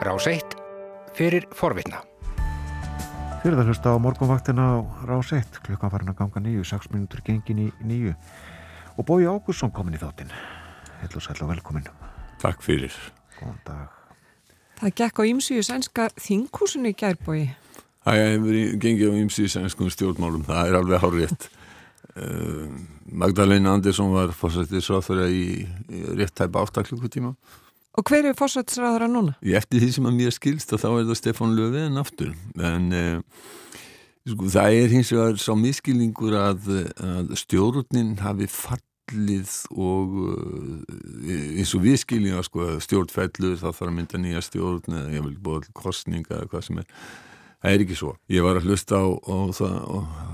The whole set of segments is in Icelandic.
Rás 1 fyrir forvitna. Fyrir það hlusta á morgunvaktina á Rás 1, klukkan farin að ganga nýju, 6 minútur gengin í nýju. Og Bói Ágússon komin í þáttinn. Hell og sæl og velkomin. Takk fyrir. Góðan dag. Það gekk á ýmsíu sænska þingkúsinu í gærbói. Það hefur gengið á ýmsíu sænskum stjórnmálum, það er alveg hárétt. Uh, Magdalena Andersson var fórsættisráþurra í, í rétt tæpa 8 klukkutíma. Og hver er fórsættisráþurra núna? Ég eftir því sem að mér skilst að þá er það Stefán Löfven aftur. En uh, sko, það er hins vegar sá miskilningur að, að stjórnin hafi fallið og uh, eins og við skiljum að sko, stjórnfellur þá þarf að mynda nýja stjórn eða ég vil búið til kostninga eða hvað sem er. Það er ekki svo. Ég var að hlusta á, á það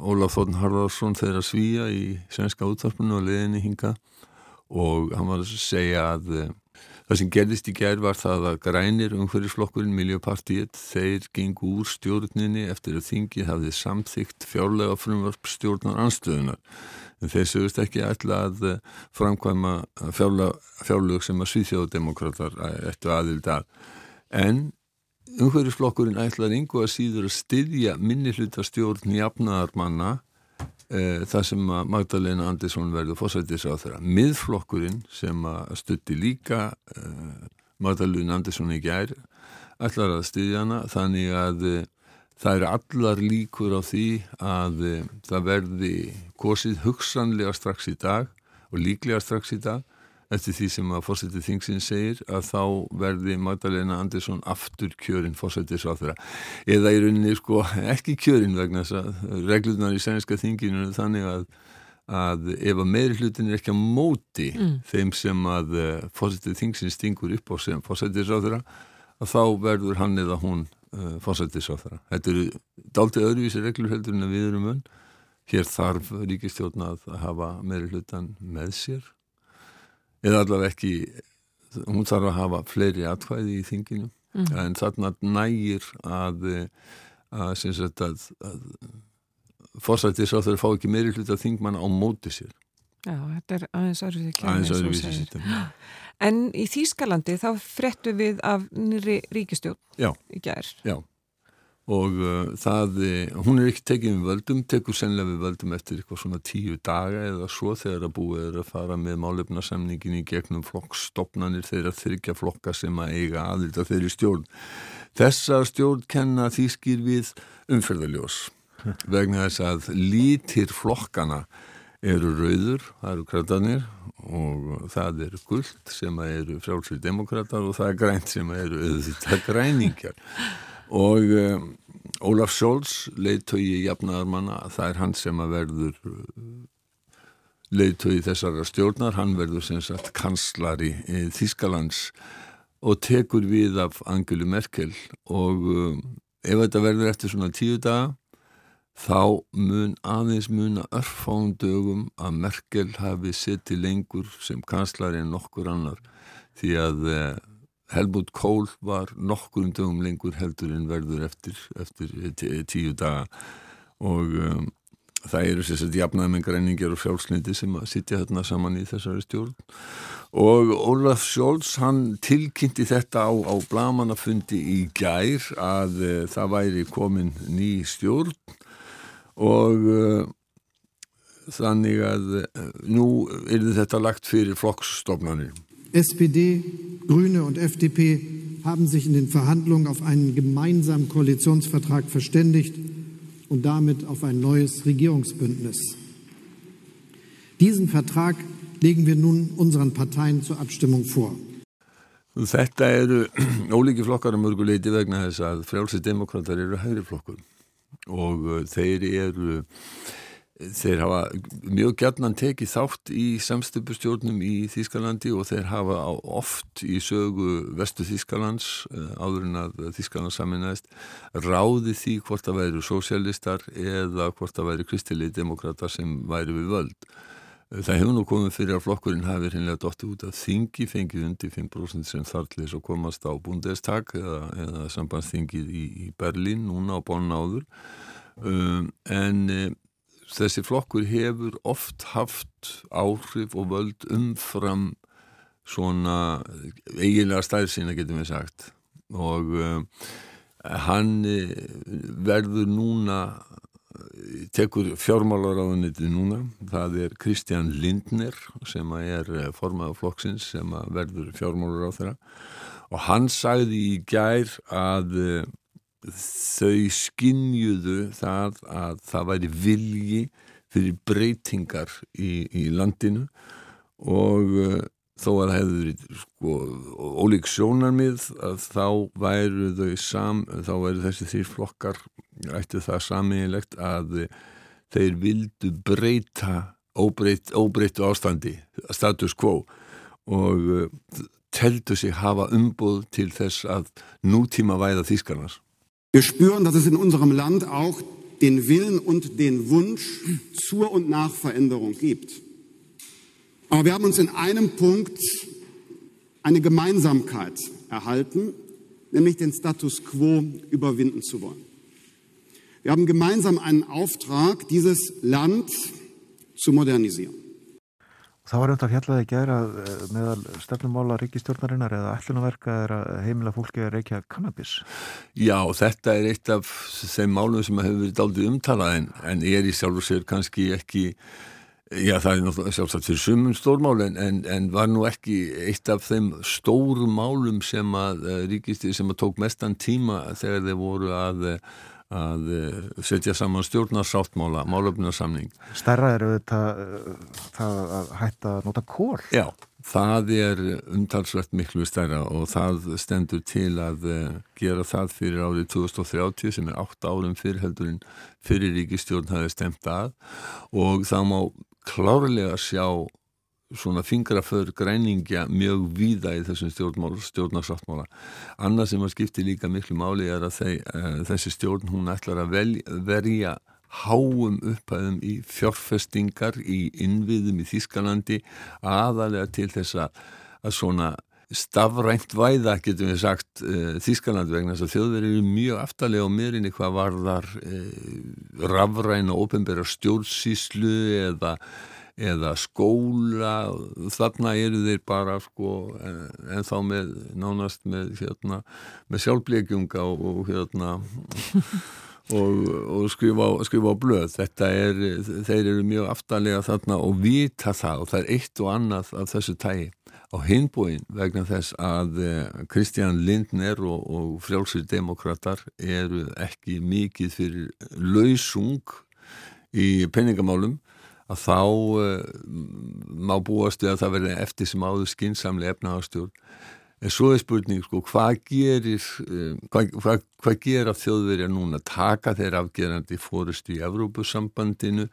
Ólaf Þórn Harðarsson þeirra svíja í svenska útvarpunum og leðinni hinga og hann var að segja að uh, það sem gerðist í gerð var það að grænir umhverjusflokkurinn Miljöpartiet þeir gengu úr stjórninni eftir að þingi hafði samþygt fjárlega frumvarp stjórnar anstöðunar en þeir sögust ekki ætla að uh, framkvæma fjárlega sem að svíþjóðdemokrater ættu aðild að. En umhverjusflokkurinn ætlar yngu að síður að styðja minni hlutastjórn jafnaðarmanna e, þar sem að Magdalena Andersson verður fósættis á þeirra. Miðflokkurinn sem að stutti líka e, Magdalena Andersson í gær ætlar að styðja hana þannig að e, það eru allar líkur á því að það verði kosið hugsanlega strax í dag og líklega strax í dag eftir því sem að fórsetið þingsinn segir að þá verði Magdalena Andersson aftur kjörinn fórsetið sá þeirra eða í rauninni sko ekki kjörinn vegna þess að reglunar í sænska þinginu þannig að, að ef að meiri hlutin er ekki að móti mm. þeim sem að eh, fórsetið þingsinn stingur upp á sem fórsetið sá þeirra að þá verður hann eða hún uh, fórsetið sá þeirra. Þetta eru dáltið öðruvísi reglur heldur en að við erum önn. Hér þarf ríkistjórn að hafa meiri hlutan með sér eða allavega ekki hún þarf að hafa fleiri atkvæði í þinginu. Mm. en þarna nægir að að, að, að, að fórsættis á þau fá ekki meiri hlut að þingmanna á móti sér. Já, þetta er aðeins öðruvísi aðeins sýttum En í Þýskalandi þá frettu við af nýri ríkistjón gær. Já og uh, það, eh, hún er ekki tekið við völdum, tekur sennilega við völdum eftir eitthvað svona tíu daga eða svo þegar að búið er að fara með málefnarsamningin í gegnum flokkstopnanir þeirra þryggja flokka sem að eiga aðlita þeirri stjórn. Þessa stjórn kenna þýskir við umferðaljós vegna þess að lítir flokkana eru rauður, það eru kratanir og það eru gullt sem eru frálsvið demokrater og það er grænt sem eru auðvitað græningjar og um, Ólaf Sjóls leiðtögi jafnaðarmanna, það er hann sem að verður uh, leiðtögi þessara stjórnar, hann verður sem sagt kanslari í Þískalands og tekur við af Angelu Merkel. Og um, ef þetta verður eftir svona tíu daga þá mun aðeins mun að örfándögum að Merkel hafi setið lengur sem kanslari en nokkur annar. Því að uh, Helmut Kohl var nokkur um dögum lengur heldur en verður eftir, eftir tíu daga. Og um, það eru sérstaklega jafnaðmengareiningar og sjálfsleiti sem að sitja hérna saman í þessari stjórn. Og Olaf Scholz hann tilkynnti þetta á, á blamaнаfundi í gær að uh, það væri komin ný stjórn. Og uh, þannig að uh, nú er þetta lagt fyrir flokksstofnanir SPD, Grüne und FDP haben sich in den Verhandlungen auf einen gemeinsamen Koalitionsvertrag verständigt und damit auf ein neues Regierungsbündnis. Diesen Vertrag legen wir nun unseren Parteien zur Abstimmung vor. Þetta eru ólíki flokkar að mörguleiti vegna þess að frjálsið demokrater eru hægri flokkur og uh, þeir eru þeir hafa mjög gætnan tekið þátt í samstupustjórnum í Þýskalandi og þeir hafa oft í sögu vestu Þýskalands eh, áður en að Þýskaland saminæst ráði því hvort að væri sósialistar eða hvort að væri kristilið demokrata sem væri við völd. Það hefur nú komið fyrir að flokkurinn hafi hinnlega dotti út að þingi fengið undir 5% sem þartlis og komast á búndestak eða, eða sambandsþingið í, í Berlín núna á bónu áður um, en þessi flokkur hefur oft haft áhrif og völd umfram svona eiginlega stæðsina getum við sagt. Og uh, hann verður núna tekur fjármálaráðuniti núna. Það er Kristján Lindner sem er formaða flokksins sem verður fjármálaráð þeirra og hann sagði í gær að þau skinnjuðu það að það væri vilji fyrir breytingar í, í landinu og uh, þó að það hefði sko, ólík sjónarmið að þá væru þau sam, þá væru þessi þrýr flokkar ættu það saminlegt að þeir vildu breyta óbreyt, óbreytu ástandi status quo og uh, teldu sig hafa umbúð til þess að nútíma væða þýskarnas Wir spüren, dass es in unserem Land auch den Willen und den Wunsch zur und nach Veränderung gibt. Aber wir haben uns in einem Punkt eine Gemeinsamkeit erhalten, nämlich den Status quo überwinden zu wollen. Wir haben gemeinsam einen Auftrag, dieses Land zu modernisieren. Það var auðvitað fjallaði gera eh, meðal stefnumála ríkistjórnarinnar eða ætlunarverka er að heimila fólki að reykja kannabis. Já, þetta er eitt af þeim málum sem hefur verið daldið umtalað en, en er í sjálf og sér kannski ekki, já það er náttúrulega sjálfsagt fyrir sumum stórmálin en, en var nú ekki eitt af þeim stóru málum sem að eh, ríkistjórn sem að tók mestan tíma þegar þeir voru að að eh, setja saman stjórnarsáttmála, málöfnarsamning. Stærra er auðvitað eh, það að hætta að nota kól. Já, það er umtalsvægt miklu stærra og það stendur til að eh, gera það fyrir árið 2030 sem er 8 árum fyrir heldurinn fyrir ríkistjórn hafi stemt að og það má klárlega sjá svona fingraför græningja mjög víða í þessum stjórnarsáttmála. Annað sem að skipti líka miklu máli er að þeir, uh, þessi stjórn hún ætlar að vel, verja háum upphæðum í fjárfestingar í innviðum í Þískalandi aðalega til þess að svona stafrænt væða, getum við sagt uh, Þískaland vegna þess að þjóðverið eru mjög aftalega á meirinni hvað varðar uh, rafræna og ofinbæra stjórnsíslu eða eða skóla þarna eru þeir bara sko en þá með nánast með hérna með sjálfblegjunga og, og hérna og, og skrifa, skrifa á blöð. Þetta er, þeir eru mjög aftalega þarna og vita það og það er eitt og annað af þessu tægi á hinbúin vegna þess að eh, Kristján Lindner og, og frjálsir demokrater eru ekki mikið fyrir lausung í penningamálum að þá uh, má búast við að það verði eftir sem áður skinsamlega efnahagstjórn. En svo er spurning, sko, hvað gerir, uh, hvað, hvað, hvað gera þjóðverjar núna? Taka þeir afgerandi fórust í Evrópusambandinu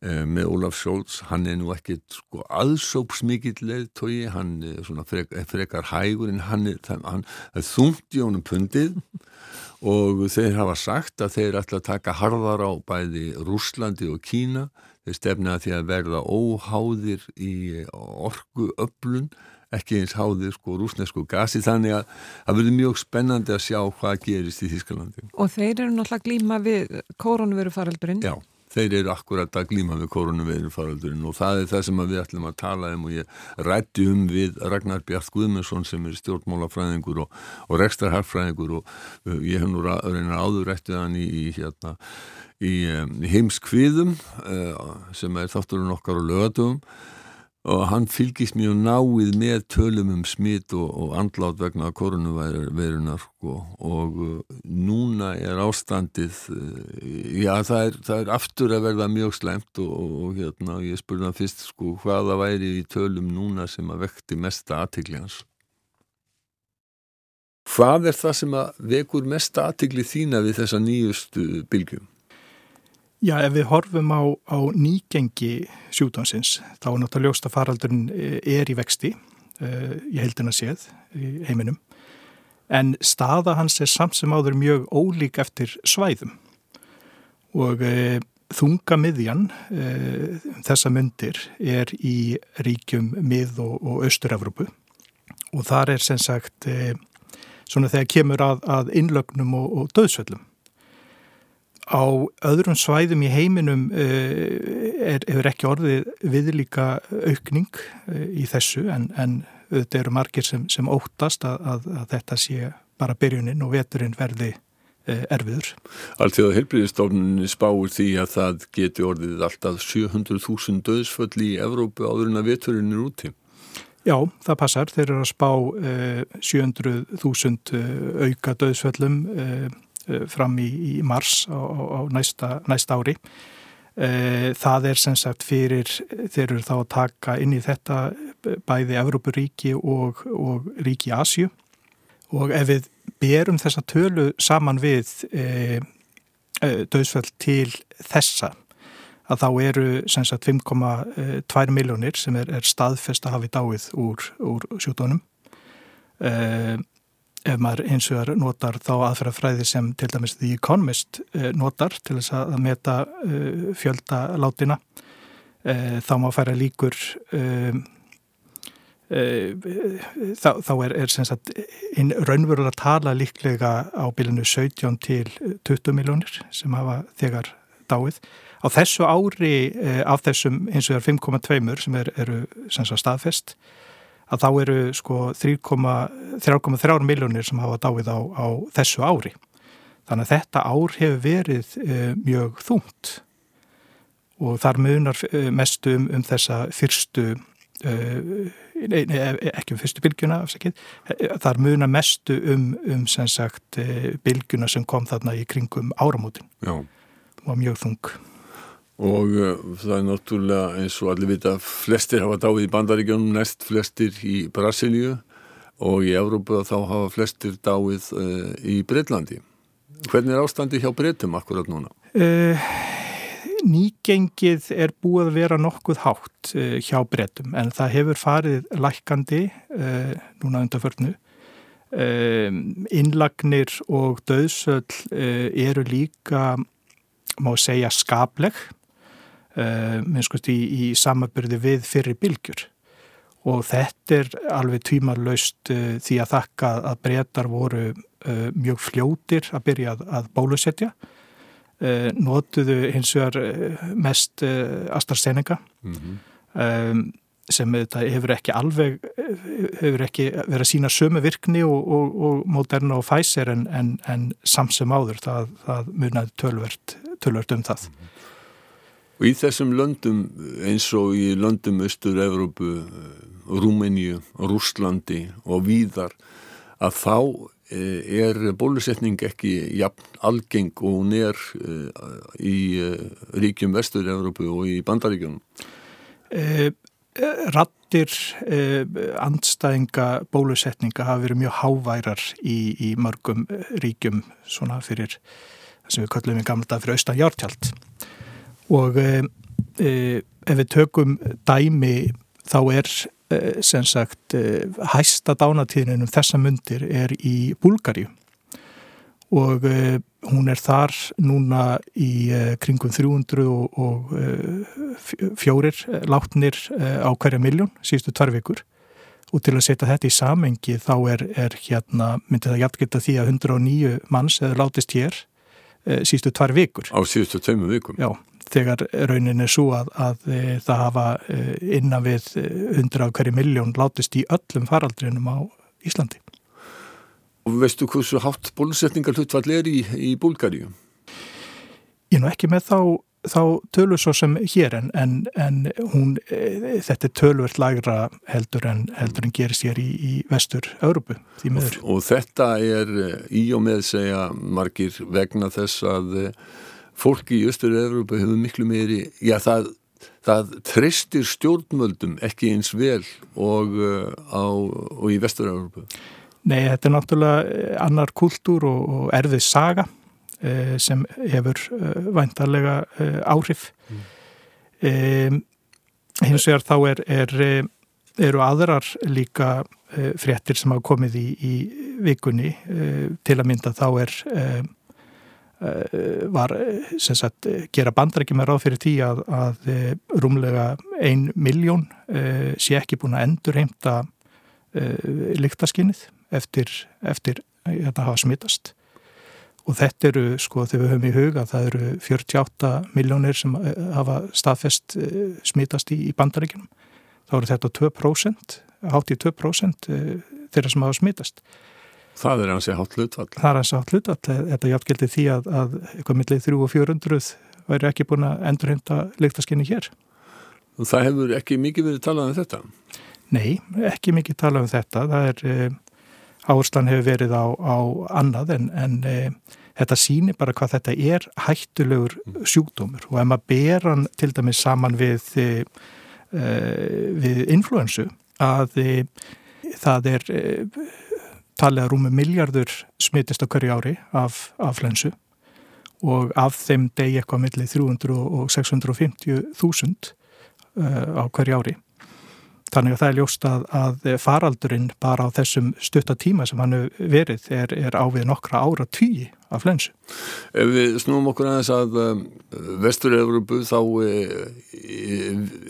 með Ólaf Scholz, hann er nú ekkit sko, aðsópsmikill leðtogi, hann er svona frek, frekar hægur en hann er, hann er þungt í honum pundið og þeir hafa sagt að þeir ætla að taka harðar á bæði Rúslandi og Kína. Þeir stefna því að verða óháðir í orgu öflun ekki eins háðir sko rúsnesku gasi. Þannig að það verður mjög spennandi að sjá hvað gerist í Þísklandi Og þeir eru náttúrulega glíma við koronaviru faraldurinn Já, þeir eru akkurat að glíma við koronaviru faraldurinn og það er það sem við ætlum að tala um og ég rætti um við Ragnar Bjart Guðmundsson sem er stjórnmálafræðingur og, og rekstarharfræðingur og uh, ég hef nú reynar áður rættið hann í, í hérna í heimskviðum eh, sem er þátturinn okkar á lögatum og hann fylgist mjög náið með tölum um smitt og, og andlátt vegna koronaværunar sko. og uh, núna er ástandið uh, já það er, það er aftur að verða mjög slemt og, og hérna, ég spurði hann fyrst sko, hvaða væri í tölum núna sem að vekti mesta aðtikli hans Hvað er það sem að vekur mesta aðtikli þína við þessa nýjustu bylgjum? Já, ef við horfum á, á nýgengi sjúdónsins, þá er náttúrulega ljósta faraldurinn eh, er í vexti, ég heldin að séð í heiminum, en staða hans er samt sem áður mjög ólík eftir svæðum. Og uh, þunga miðjan uh, þessa myndir er í ríkjum mið- og, og austur-Evropu og þar er sem sagt svona þegar kemur að, að innlögnum og, og döðsvellum á öðrum svæðum í heiminum eh, er, er ekki orðið viðlíka aukning eh, í þessu en, en þetta eru margir sem, sem óttast að, að, að þetta sé bara byrjunin og veturinn verði uh, erfiður. Alltaf helbriðistofnun spáur því að það geti orðið alltaf 700.000 döðsföll í Evrópu áður en að veturinn er úti. Já, það passar. Þeir eru að spá 700.000 auka döðsföllum fram í, í mars á, á næsta, næsta ári. Eh, það er sem sagt fyrir, þeir eru þá að taka inn í þetta bæði Evrópuríki og, og ríki Asju og ef við berum þessa tölu saman við e, e, döðsfell til þessa að þá eru sem sagt 5,2 miljónir sem er, er staðfest að hafi dáið úr, úr sjútonum e, ef maður eins og er notar þá aðferðafræði sem til dæmis The Economist eh, notar til þess að meta uh, fjölda látina uh, þá má færa líkur þá, þá er, er sagt inn raunverulega tala líklega á bylunu 17 til 20 miljónir sem hafa þegar dáið. Á þessu ári af þessum eins og er 5,2 sem er, eru sem sagt staðfest að þá eru sko 3,3 miljónir sem hafa dáið á, á þessu ári. Þannig að þetta ár hefur verið e, mjög þungt og þar munar e, mestu um, um þessa fyrstu, e, nei, nei, ekki um fyrstu bylgjuna, afsakið, þar munar mestu um, um sem sagt bylgjuna sem kom þarna í kringum áramótin. Já. Og mjög þung og uh, það er náttúrulega eins og allir vita flestir hafa dáið í bandaríkjónum næst flestir í Brasilíu. Og í Európa þá hafa flestir dáið uh, í Breitlandi hvernig er ástandi hjá Breitum akkurat núna? Uh, nýgengið er búið að vera nokkuð hátt hjá Breitum en það hefur farið lækandi núna undanförnu. Innlagnir og döðsöll eru líka má segja skapleg. uh, minnskust í, í samabyrði við fyrir bylgjur og þetta er alveg tvímarlaust uh, því að þakka að breytar voru uh, mjög fljótir að byrja að, að bólusetja notuðu hins vegar mest AstraZeneca mm -hmm. sem þetta hefur ekki alveg hefur ekki verið að sína sömu virkni og, og, og Moderna og Pfizer en, en, en samsum áður það, það munaði tölvert, tölvert um það mm -hmm. Og í þessum löndum eins og í löndum Östur-Európu, Rúmeníu, Rúslandi og víðar að þá eh, er bólusetning ekki jafn algeng og hún er eh, í eh, ríkjum Vestur-Európu og í bandaríkjunum? Eh, rattir eh, andstæðinga bólusetninga hafa verið mjög háværar í, í mörgum ríkjum svona fyrir það sem við kallum í gamla dag fyrir austan hjártjald og e, e, ef við tökum dæmi þá er e, sem sagt hæsta dánatíðin um þessa myndir er í Búlgarju og hún er þar núna í kringum 304 látnir á hverja miljón síðustu tvar vikur og til að setja þetta í samengi þá er, er hérna, myndi það hjátt geta því að 109 manns eða látist hér síðustu tvar vikur. Á síðustu tveimu vikum? Já, þegar raunin er svo að, að e, það hafa e, innan við e, hundra af hverju miljón látist í öllum faraldrinum á Íslandi. Og veistu hversu hátt bólusetningar hlutfall er í, í Búlgaríu? Ég nú ekki með þá, þá tölur svo sem hér en, en, en hún, e, þetta er tölvert lagra heldur en, heldur en gerist hér í, í vestur Európu. Og, og þetta er í og með segja margir vegna þess að fólki í Östur-Európa hefur miklu meiri, já það, það tristir stjórnmöldum ekki eins vel og, uh, á, og í Vestur-Európa. Nei, þetta er náttúrulega eh, annar kultúr og, og erfið saga eh, sem hefur eh, væntarlega eh, áhrif. Mm. Eh, hins vegar þá er, er, eh, eru aðrar líka fréttir sem hafa komið í, í vikunni til að mynda þá er Eh, var sem sagt gera bandrækjum með ráð fyrir tí að, að eh, rúmlega ein miljón sé ekki búin að endur heimta lyktaskinnið eftir, eftir að þetta hafa smittast og þetta eru sko þegar við höfum í huga það eru 48 miljónir sem hafa staðfest smittast í, í bandrækjum þá eru þetta 2% hátt í 2% þeirra sem hafa smittast Það er hansi hátt hlutfall. Það er hansi hátt hlutfall. Þetta jafngildi því að, að eitthvað millið 3 og 400 væri ekki búin að endurheimta lyktaskinni hér. Það hefur ekki mikið verið talað um þetta? Nei, ekki mikið talað um þetta. Það er, e, áherslan hefur verið á, á annað en, en e, þetta sýnir bara hvað þetta er hættulegur mm. sjúkdómur og ef maður ber hann til dæmis saman við, e, við influensu að það er talið að rúmi miljardur smittist á hverju ári af, af flensu og af þeim degi eitthvað millir 300 og 650 þúsund uh, á hverju ári. Þannig að það er ljóst að, að faraldurinn bara á þessum stuttatíma sem hann verið er, er ávið nokkra ára tíi af flensu. Ef við snúum okkur aðeins að um, vestur-Európu þá e,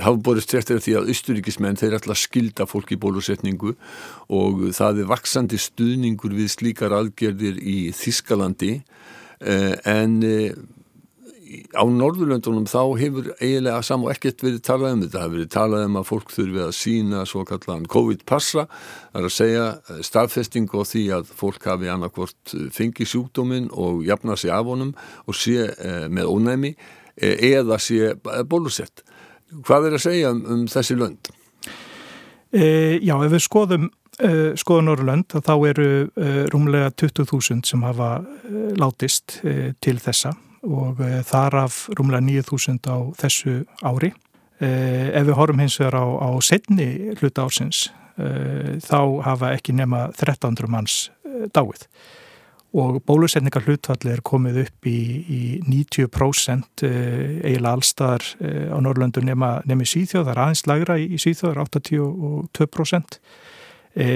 hafa borist trettir því að austuríkismenn þeir að skilda fólk í bólusetningu og það er vaksandi stuðningur við slíkar aðgerðir í Þískalandi e, en á Norðurlöndunum þá hefur eiginlega saman ekkert verið talað um þetta. Það hefur verið talað um að fólk þurfi að sína svo kallan COVID-passa, það er að segja eh, staðfesting og því að fólk hafi annarkvort eh, fengi sjúkdóminn og jafna sig af honum og sé eh, með ónæmi eða sé bólusett. Hvað er að segja um, um þessi lönd? E, já, ef við skoðum Uh, skoða Norrlönd þá eru rúmlega 20.000 sem hafa látist til þessa og eh, þar af rúmlega 9.000 á þessu ári. Eh, ef við horfum hins vegar á, á setni hluta ársins eh, þá hafa ekki nema 1300 manns dáið og bólusetningar hlutfalli er komið upp í, í 90% eiginlega allstaðar á Norrlöndu nema, nemi Sýþjóð, það er aðeins lagra í, í Sýþjóð, það er 82%. E,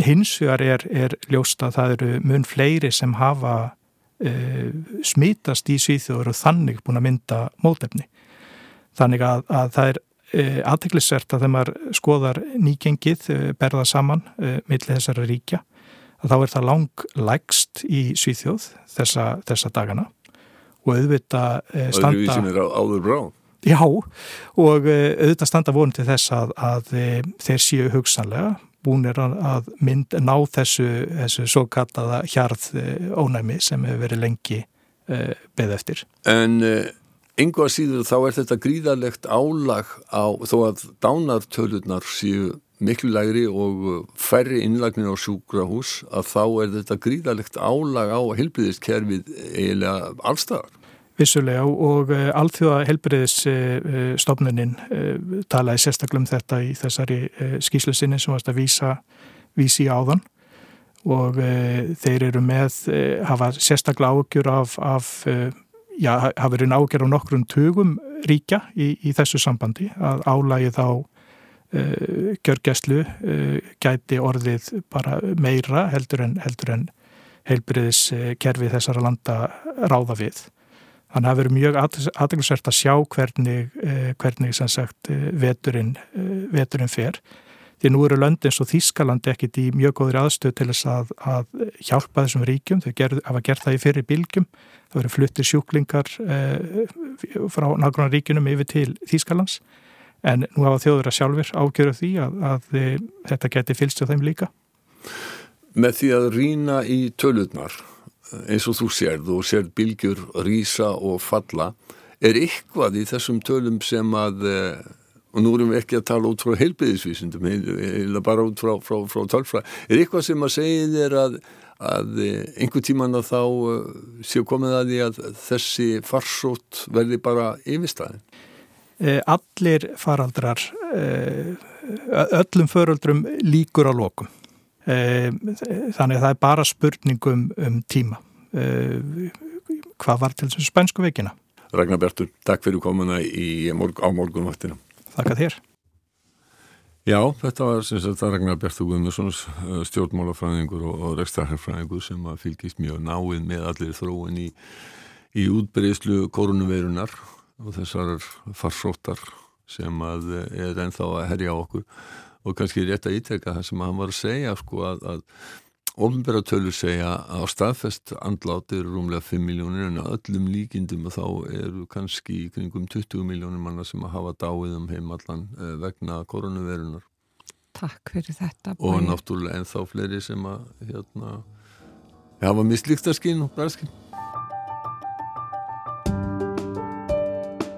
hins vegar er, er ljósta að það eru mun fleiri sem hafa uh, smitast í Svíþjóður og þannig búin að mynda mótefni. Þannig að, að það er uh, eh, aðteglisvert að þegar maður skoðar nýgengið, uh, berða saman millir þessara ríkja, að þá er það langlægst í Svíþjóð þessa, þessa dagana og auðvitað standa... Og það er áður brá. Já, og auðvitað standa vonið til þess að, að þeir séu hugsanlega búinir að mynd ná þessu, þessu svo kallaða hjarð eh, ónæmi sem hefur verið lengi uh, beð eftir. En uh, eh, yngu að síður þá er þetta gríðarlegt álag á þó að dánartölunar séu miklu lægri og færri innlagnir á sjúkrahús að þá er þetta gríðarlegt álag á hilbriðiskerfið eiginlega allstaðar. Vissulega og uh, alþjóða helbriðisstofnunin uh, talaði sérstaklega um þetta í þessari skýslu sinni sem varst að vísa, vísi áðan og þeir eru með, hafa sérstaklega ágjur af, af já, hafa verið ágjur á nokkrum tugum ríkja í, í þessu sambandi að álægi þá gjörgæslu gæti orðið bara meira heldur en, en helbriðiskerfi þessara landa ráða við. Þannig að það verður mjög aðeinsvært að sjá hvernig, eh, hvernig sagt, eh, veturinn, eh, veturinn fer. Því nú eru löndins og Þískalandi ekkit í mjög góðri aðstöð til þess að, að hjálpa þessum ríkjum. Þau gerð, hafa gert það í fyrir bilgjum. Það verður fluttir sjúklingar eh, frá nákvæmlega ríkunum yfir til Þískalands. En nú hafa þjóður að sjálfur ágjöru því að, að þetta geti fylgst á þeim líka. Með því að rína í tölutnar eins og þú sérð og sérð bylgjur rýsa og falla er eitthvað í þessum tölum sem að eh, og nú erum við ekki að tala út frá heilbyðisvísundum eða bara út frá, frá, frá tölfræð er eitthvað sem að segja þér að, að eh, einhver tíman að þá eh, séu komið að því að þessi farsótt verði bara yfirstæðin Allir faraldrar öllum föröldrum líkur á lokum þannig að það er bara spurningum um tíma. Eh, hvað var til þessu spænsku veikina? Ragnar Bertur, takk fyrir komuna í, á morgunvaktina. Takk að þér. Já, þetta var sagt, Ragnar Bertur Guðmundsson eh, stjórnmálafræðingur og, og rekstrarherrfræðingur sem fylgist mjög náinn með allir þróin í, í útbreyslu korunuveirunar og þessar farsóttar sem er ennþá að herja á okkur og kannski rétt að ítrekka það sem hann var að segja sko að, að ofnbæra tölur segja að á staðfest andláti eru rúmlega 5 miljónir en að öllum líkindum þá eru kannski í kringum 20 miljónir manna sem að hafa dáið um heimallan eh, vegna koronavirunar Takk fyrir þetta og náttúrulega ennþá fleiri sem að hérna, var mislíktarskinn og bræðskinn.